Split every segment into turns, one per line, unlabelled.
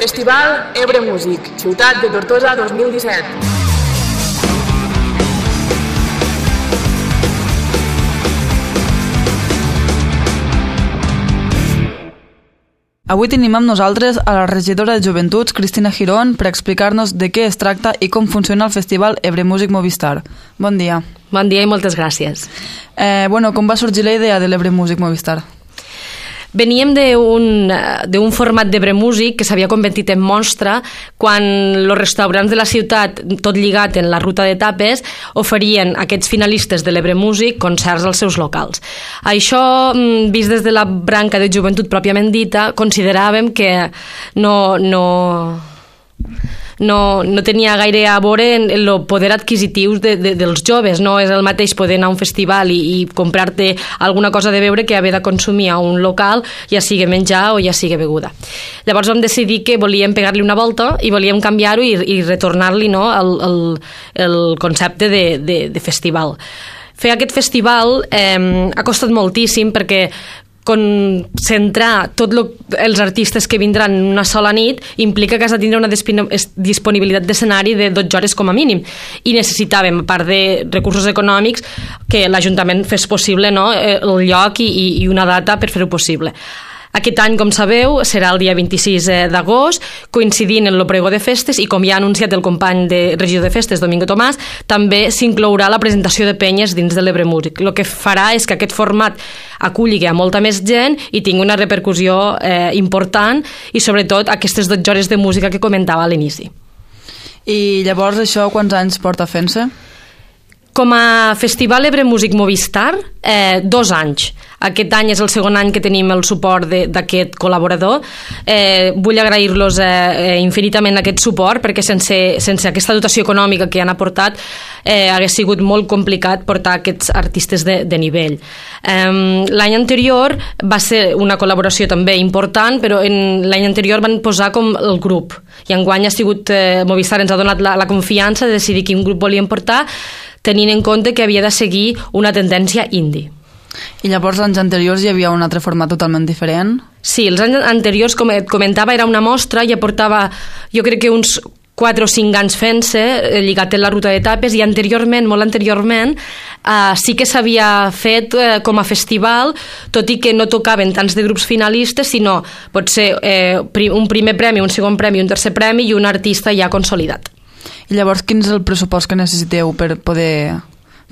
Festival Ebre Músic, Ciutat de Tortosa 2017.
Avui tenim amb nosaltres a la regidora de Joventuts, Cristina Girón, per explicar-nos de què es tracta i com funciona el Festival Ebre Music Movistar. Bon dia.
Bon dia i moltes gràcies.
Eh, bueno, com va sorgir la idea de l'Ebre Music Movistar?
Veníem d'un format de bremúsic que s'havia convertit en monstre quan els restaurants de la ciutat, tot lligat en la ruta de tapes, oferien a aquests finalistes de l'Ebre Músic concerts als seus locals. Això, mm, vist des de la branca de joventut pròpiament dita, consideràvem que no, no, no, no tenia gaire a veure en, el poder adquisitiu de, de, dels joves. No és el mateix poder anar a un festival i, i comprar-te alguna cosa de beure que haver de consumir a un local, ja sigui menjar o ja sigui beguda. Llavors vam decidir que volíem pegar-li una volta i volíem canviar-ho i, i retornar-li no, el, el, el concepte de, de, de festival fer aquest festival eh, ha costat moltíssim perquè concentrar tots els artistes que vindran en una sola nit implica que has de tindre una disponibilitat d'escenari de 12 hores com a mínim i necessitàvem, a part de recursos econòmics, que l'Ajuntament fes possible no, eh, el lloc i, i una data per fer-ho possible. Aquest any, com sabeu, serà el dia 26 eh, d'agost, coincidint en el pregó de festes i com ja ha anunciat el company de regió de festes, Domingo Tomàs, també s'inclourà la presentació de penyes dins de l'Ebre Músic. El que farà és que aquest format aculli a molta més gent i tingui una repercussió eh, important i sobretot aquestes 12 hores de música que comentava a l'inici.
I llavors això quants anys porta fent-se?
Com a Festival Ebre Músic Movistar, eh, dos anys. Aquest any és el segon any que tenim el suport d'aquest col·laborador. Eh, vull agrair-los eh, eh, infinitament aquest suport perquè sense, sense aquesta dotació econòmica que han aportat eh, hagués sigut molt complicat portar aquests artistes de, de nivell. Eh, l'any anterior va ser una col·laboració també important, però l'any anterior van posar com el grup i enguany ha sigut, eh, Movistar ens ha donat la, la confiança de decidir quin grup volíem portar tenint en compte que havia de seguir una tendència indie.
I llavors, anys anteriors, hi havia un altre format totalment diferent?
Sí, els anys anteriors, com et comentava, era una mostra, ja portava, jo crec que uns 4 o 5 anys fent-se, eh, lligat en la ruta d'etapes, i anteriorment, molt anteriorment, eh, sí que s'havia fet eh, com a festival, tot i que no tocaven tants de grups finalistes, sinó potser eh, un primer premi, un segon premi, un tercer premi i un artista ja consolidat.
I llavors, quin és el pressupost que necessiteu per poder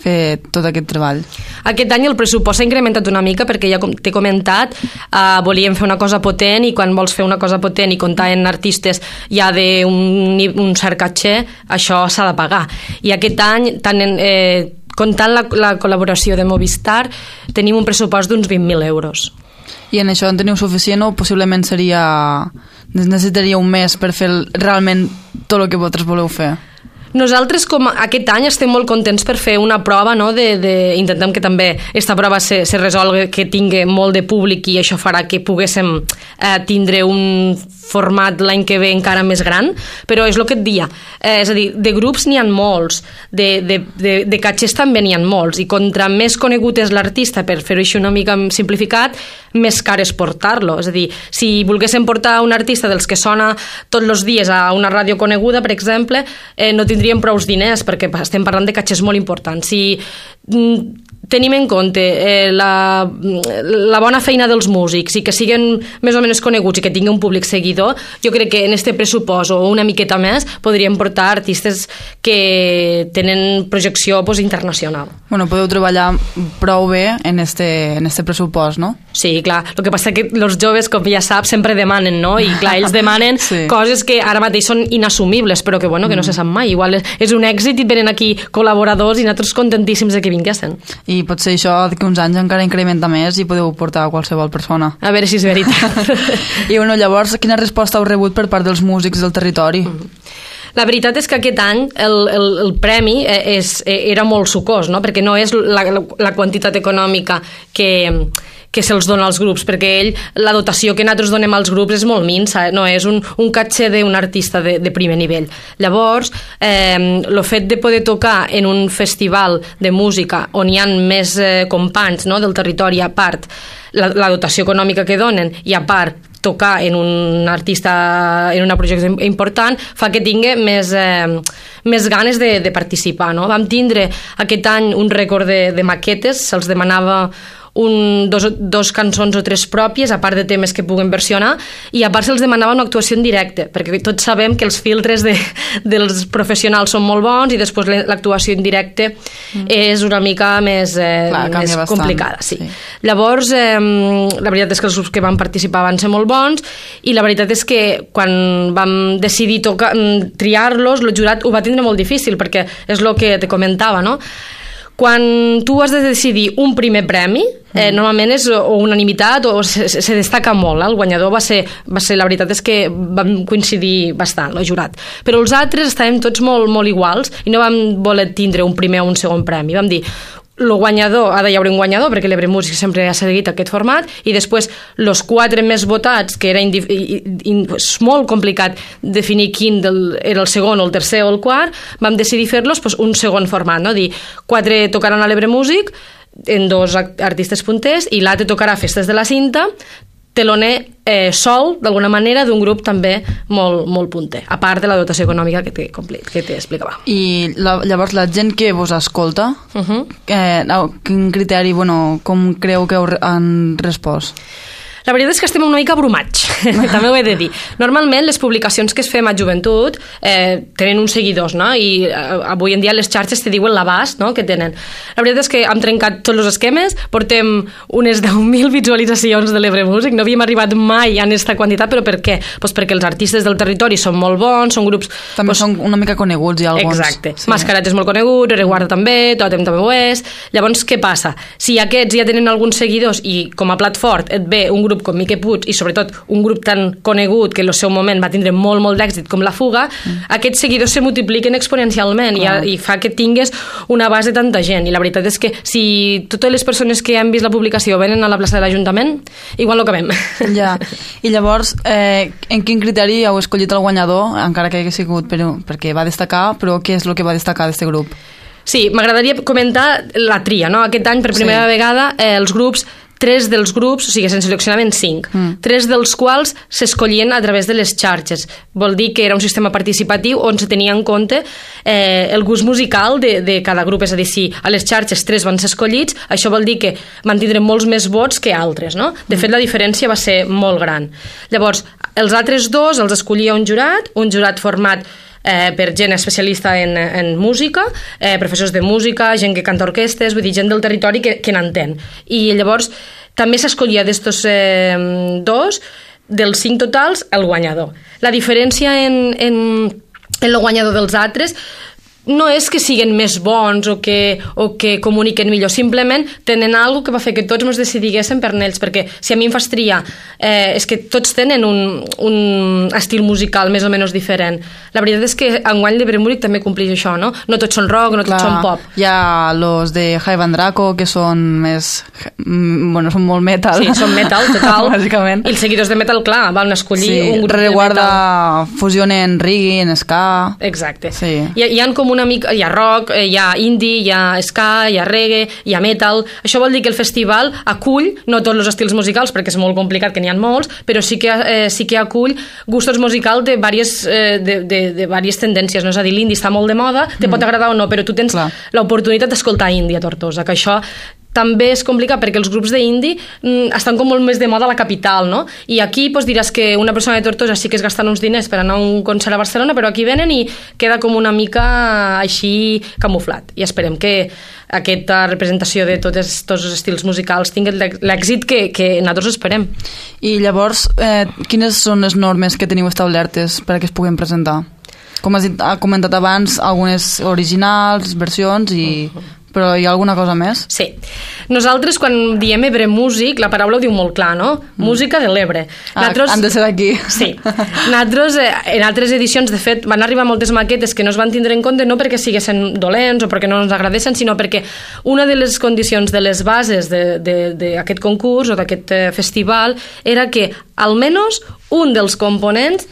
fer tot aquest treball?
Aquest any el pressupost s'ha incrementat una mica perquè ja t'he comentat, uh, volíem fer una cosa potent i quan vols fer una cosa potent i comptar en artistes ja d'un un cert catxer, això s'ha de pagar. I aquest any, tant en, eh, comptant la, la col·laboració de Movistar, tenim un pressupost d'uns 20.000 euros.
I en això en teniu suficient o possiblement seria... necessitaria un mes per fer realment tot el que vosaltres voleu fer?
Nosaltres, com aquest any, estem molt contents per fer una prova, no? de, de, intentem que també aquesta prova se, se resolgui, que tingui molt de públic i això farà que poguéssim eh, tindre un format l'any que ve encara més gran, però és el que et dia. Eh, és a dir, de grups n'hi ha molts, de, de, de, de catxers també n'hi ha molts, i contra més conegut és l'artista, per fer-ho així una mica simplificat, més car és portar-lo. És a dir, si volguéssim portar un artista dels que sona tots els dies a una ràdio coneguda, per exemple, eh, no tindríem prou diners, perquè estem parlant de catxers molt importants. Si mm, tenim en compte eh, la, la bona feina dels músics i que siguin més o menys coneguts i que tinguin un públic seguidor, jo crec que en este pressupost o una miqueta més podríem portar artistes que tenen projecció pues, internacional.
Bueno, podeu treballar prou bé en este, en este pressupost, no?
Sí, clar. El que passa que els joves, com ja saps, sempre demanen, no? I clar, ells demanen sí. coses que ara mateix són inassumibles, però que, bueno, que no mm. se sap mai. Igual és un èxit i venen aquí col·laboradors i nosaltres contentíssims de que vinguessin.
I i potser això d'aquí uns anys encara incrementa més i podeu portar a qualsevol persona.
A veure si és veritat.
I bueno, llavors, quina resposta heu rebut per part dels músics del territori? Mm.
La veritat és que aquest any el, el, el premi eh, és, eh, era molt sucós, no? perquè no és la, la quantitat econòmica que, que se'ls dona als grups, perquè ell, la dotació que nosaltres donem als grups és molt minsa, no és un, un catxer d'un artista de, de primer nivell. Llavors, eh, fet de poder tocar en un festival de música on hi ha més eh, companys no, del territori a part, la, la dotació econòmica que donen i a part tocar en un artista, en una projecte important, fa que tingui més, eh, més ganes de, de participar. No? Vam tindre aquest any un rècord de, de maquetes, se'ls demanava un, dos, dos cançons o tres pròpies, a part de temes que puguen versionar, i a part se'ls demanava una actuació en directe, perquè tots sabem que els filtres de, dels professionals són molt bons i després l'actuació en directe mm. és una mica més, eh,
Clar,
més
bastant,
complicada. Sí.
sí.
Llavors, eh, la veritat és que els grups que van participar van ser molt bons i la veritat és que quan vam decidir tocar, triar-los, el jurat ho va tindre molt difícil, perquè és el que te comentava, no? Quan tu has de decidir un primer premi, eh, mm. normalment és o unanimitat o se, se destaca molt. Eh? El guanyador va ser, va ser, la veritat és que vam coincidir bastant, el jurat. Però els altres estàvem tots molt, molt iguals i no vam voler tindre un primer o un segon premi. Vam dir, el guanyador, ha d'hi haver un guanyador perquè l'Ebre Músic sempre ha seguit aquest format i després els quatre més votats que era és molt complicat definir quin del, era el segon o el tercer o el quart vam decidir fer-los pues, un segon format no? dir, quatre tocaran a l'Ebre Músic en dos artistes punters i l'altre tocarà Festes de la Cinta teloner eh, sol, d'alguna manera, d'un grup també molt, molt punter, a part de la dotació econòmica que t'explicava.
I la, llavors la gent que vos escolta,
Uh -huh.
eh, quin criteri, bueno, com creu que han respost?
La veritat és que estem una mica abrumats, també ho he de dir. Normalment les publicacions que es fem a joventut eh, tenen uns seguidors, no? I eh, avui en dia les xarxes te diuen l'abast no? que tenen. La veritat és que hem trencat tots els esquemes, portem unes 10.000 visualitzacions de l'Ebre Music, no havíem arribat mai a aquesta quantitat, però per què? Pues perquè els artistes del territori són molt bons, són grups...
També
pues,
són una mica coneguts i alguns.
Exacte. Sí. Mascaret és molt conegut, Reguarda també, Totem també ho és. Llavors, què passa? Si aquests ja tenen alguns seguidors i com a plat fort et ve un grup grup com Mique Puig i sobretot un grup tan conegut que en el seu moment va tindre molt, molt d'èxit com La Fuga, mm. aquests seguidors se multipliquen exponencialment i, i fa que tingues una base de tanta gent. I la veritat és que si totes les persones que han vist la publicació venen a la plaça de l'Ajuntament, igual no acabem.
Ja. I llavors, eh, en quin criteri heu escollit el guanyador, encara que hagi sigut però, perquè va destacar, però què és el que va destacar d'aquest grup?
Sí, m'agradaria comentar la tria, no? Aquest any, per primera sí. vegada, eh, els grups tres dels grups, o sigui, se'n seleccionaven cinc, mm. tres dels quals s'escollien a través de les xarxes. Vol dir que era un sistema participatiu on se tenia en compte eh, el gust musical de, de cada grup, és a dir, si a les xarxes tres van ser escollits, això vol dir que van tindre molts més vots que altres, no? De mm. fet, la diferència va ser molt gran. Llavors, els altres dos els escollia un jurat, un jurat format eh, per gent especialista en, en música, eh, professors de música, gent que canta orquestes, vull dir, gent del territori que, que n'entén. I llavors també s'escollia d'estos eh, dos, dels cinc totals, el guanyador. La diferència en, en, en el guanyador dels altres no és que siguin més bons o que, o que comuniquen millor, simplement tenen alguna que va fer que tots ens decidiguéssim per ells, perquè si a mi em fas triar, eh, és que tots tenen un, un estil musical més o menys diferent. La veritat és que enguany l'Ebre Múric també compleix això, no? No tots són rock, no Clar, tots són pop.
Hi ha los de Jaivan Draco, que són més... Mm, bueno, són molt metal.
Sí, són metal, total.
Bàsicament.
I els seguidors de metal, clar, van escollir
sí,
un grup
reguarda
de metal.
fusionen reggae, en ska...
Exacte.
Sí.
Hi, hi ha com una mica... Hi ha rock, eh, hi ha indie, hi ha ska, hi ha reggae, hi ha metal... Això vol dir que el festival acull, no tots els estils musicals, perquè és molt complicat, que n'hi ha molts, però sí que, eh, sí que acull gustos musicals de diverses, eh, de, de, de diverses tendències, no? és a dir, l'indi està molt de moda, te mm. pot agradar o no, però tu tens l'oportunitat d'escoltar indi a Tortosa, que això també és complicat perquè els grups d'indie mm, estan com molt més de moda a la capital, no? I aquí doncs, diràs que una persona de Tortosa sí que es gasten uns diners per anar a un concert a Barcelona, però aquí venen i queda com una mica així camuflat. I esperem que aquesta representació de tots, tots els estils musicals tingui l'èxit que, que nosaltres esperem.
I llavors, eh, quines són les normes que teniu establertes perquè es puguin presentar? Com has dit, ha comentat abans, algunes originals, versions i... Uh -huh però hi ha alguna cosa més?
Sí. Nosaltres, quan diem Ebre Músic, la paraula ho diu molt clar, no? Mm. Música de l'Ebre.
Ah, han de ser d'aquí.
Sí. Nosaltres, eh, en altres edicions, de fet, van arribar moltes maquetes que no es van tindre en compte no perquè siguessin dolents o perquè no ens agradessin, sinó perquè una de les condicions de les bases d'aquest concurs o d'aquest eh, festival era que almenys un dels components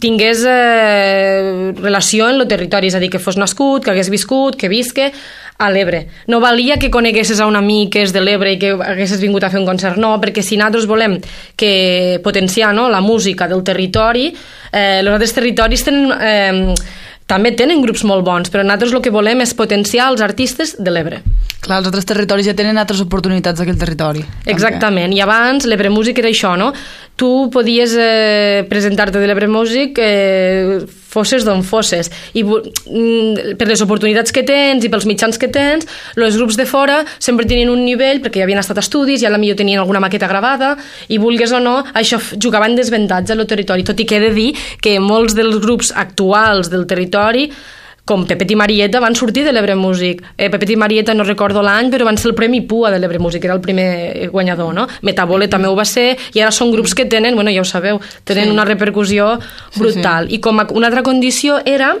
tingués eh, relació en el territori, és a dir, que fos nascut, que hagués viscut, que visque a l'Ebre. No valia que coneguessis a un amic que és de l'Ebre i que haguessis vingut a fer un concert, no, perquè si nosaltres volem que potenciar no, la música del territori, eh, els altres territoris tenen... Eh, també tenen grups molt bons, però nosaltres el que volem és potenciar els artistes de l'Ebre.
Clar, els altres territoris ja tenen altres oportunitats d'aquell territori.
Exactament, i abans l'Ebre Músic era això, no? Tu podies eh, presentar-te de l'Ebre Músic eh, fosses d'on fosses, i mm, per les oportunitats que tens i pels mitjans que tens, els grups de fora sempre tenien un nivell, perquè ja havien estat estudis, ja millor tenien alguna maqueta gravada, i vulgues o no, això jugava en desavantatge al territori, tot i que he de dir que molts dels grups actuals del territori com Pepet i Marieta van sortir de l'Ebre Músic. Eh, Pepet i Marieta no recordo l'any, però van ser el Premi Pua de l'Ebre Músic, era el primer guanyador, no? Metabole també ho va ser, i ara són grups que tenen, bueno, ja ho sabeu, tenen sí. una repercussió brutal. Sí, sí. I com a, una altra condició era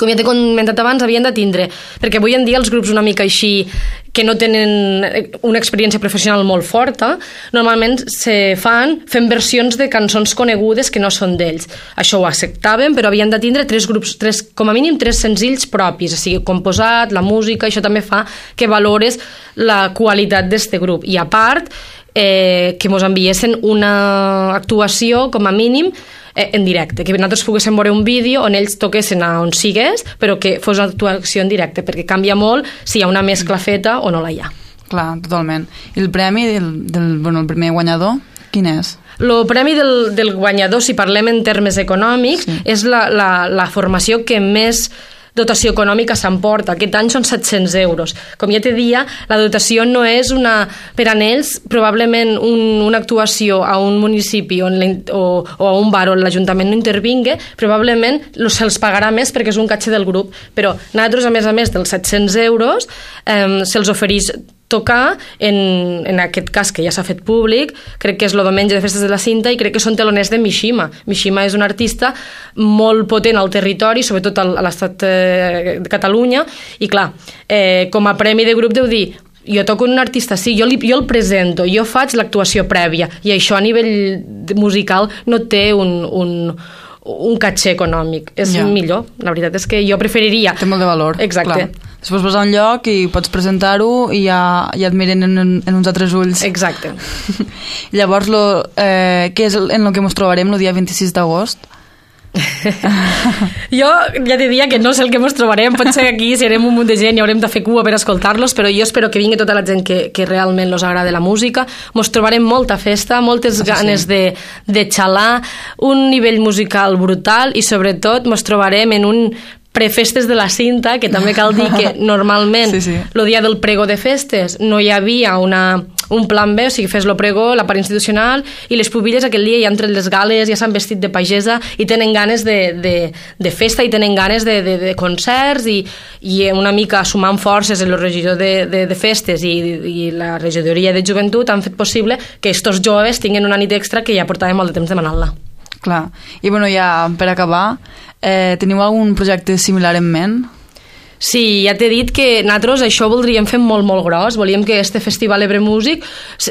com ja t'he comentat abans, havien de tindre, perquè avui en dia els grups una mica així que no tenen una experiència professional molt forta, normalment se fan fent versions de cançons conegudes que no són d'ells. Això ho acceptaven, però havien de tindre tres grups, tres, com a mínim tres senzills propis, o sigui, composat, la música, això també fa que valores la qualitat d'este grup. I a part, eh, que mos enviessin una actuació, com a mínim, eh, en directe, que nosaltres poguéssim veure un vídeo on ells toquessin a on sigués, però que fos una actuació en directe, perquè canvia molt si hi ha una mescla feta o no la hi ha.
Clar, totalment. I el premi del, del bueno, el primer guanyador, quin és?
El premi del, del guanyador, si parlem en termes econòmics, sí. és la, la, la formació que més dotació econòmica s'emporta. Aquest any són 700 euros. Com ja te dia, la dotació no és una... Per a ells, probablement un, una actuació a un municipi on o, o a un bar on l'Ajuntament no intervingui, probablement se'ls pagarà més perquè és un catxe del grup. Però nosaltres, a més a més dels 700 euros, eh, se'ls ofereix tocar, en, en aquest cas que ja s'ha fet públic, crec que és el diumenge de Festes de la Cinta i crec que són teloners de Mishima. Mishima és un artista molt potent al territori, sobretot a l'estat eh, de Catalunya, i clar, eh, com a premi de grup deu dir jo toco un artista, sí, jo, li, jo el presento, jo faig l'actuació prèvia, i això a nivell musical no té un, un, un caché econòmic. És ja. millor. La veritat és que jo preferiria...
Té molt de valor.
Exacte.
Clar. Després vas a un lloc i pots presentar-ho i ja, ja et miren en, en uns altres ulls.
Exacte.
Llavors, lo, eh, què és en el que ens trobarem el dia 26 d'agost?
jo ja diria que no sé el que ens trobarem, pot ser que aquí serem un munt de gent i haurem de fer cua per escoltar-los, però jo espero que vingui tota la gent que, que realment els agrada la música, ens trobarem molta festa, moltes ganes sí. de, de xalar, un nivell musical brutal i sobretot ens trobarem en un prefestes de la cinta, que també cal dir que normalment sí, sí. el dia del prego de festes no hi havia una, un plan B, o sigui, fes lo pregó, la part institucional, i les pubilles aquell dia ja entre les gales, ja s'han vestit de pagesa i tenen ganes de, de, de festa i tenen ganes de, de, de concerts i, i una mica sumant forces en el regidor de, de, de festes i, i la regidoria de joventut han fet possible que estos joves tinguin una nit extra que ja portàvem molt de temps demanant-la.
Clar. I bueno, ja per acabar, Eh, teniu algun projecte similar en ment?
Sí, ja t'he dit que nosaltres això voldríem fer molt, molt gros. Volíem que este festival Ebre Músic,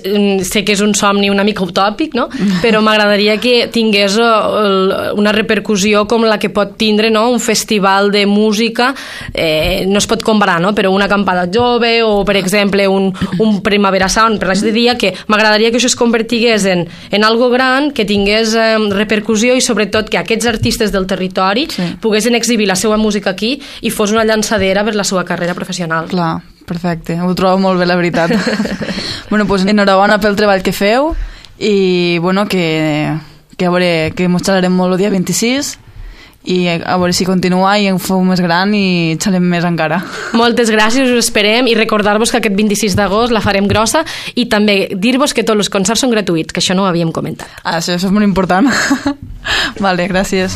mm, sé que és un somni una mica utòpic, no? però m'agradaria que tingués eh, una repercussió com la que pot tindre no? un festival de música, eh, no es pot comparar, no? però una acampada jove o, per exemple, un, un Primavera Sound, per de dia, que m'agradaria que això es convertigués en, en algo gran, que tingués eh, repercussió i sobretot que aquests artistes del territori sí. poguessin exhibir la seva música aquí i fos una llançada verdadera per la seva carrera professional.
Clar, perfecte. Ho trobo molt bé, la veritat. bueno, pues, enhorabona pel treball que feu i bueno, que, que a veure, que mos xalarem molt el dia 26 i a veure si continua i en feu més gran i xalem més encara.
Moltes gràcies, us esperem i recordar-vos que aquest 26 d'agost la farem grossa i també dir-vos que tots els concerts són gratuïts, que això no ho havíem comentat.
Ah, això, això és molt important. vale, gràcies.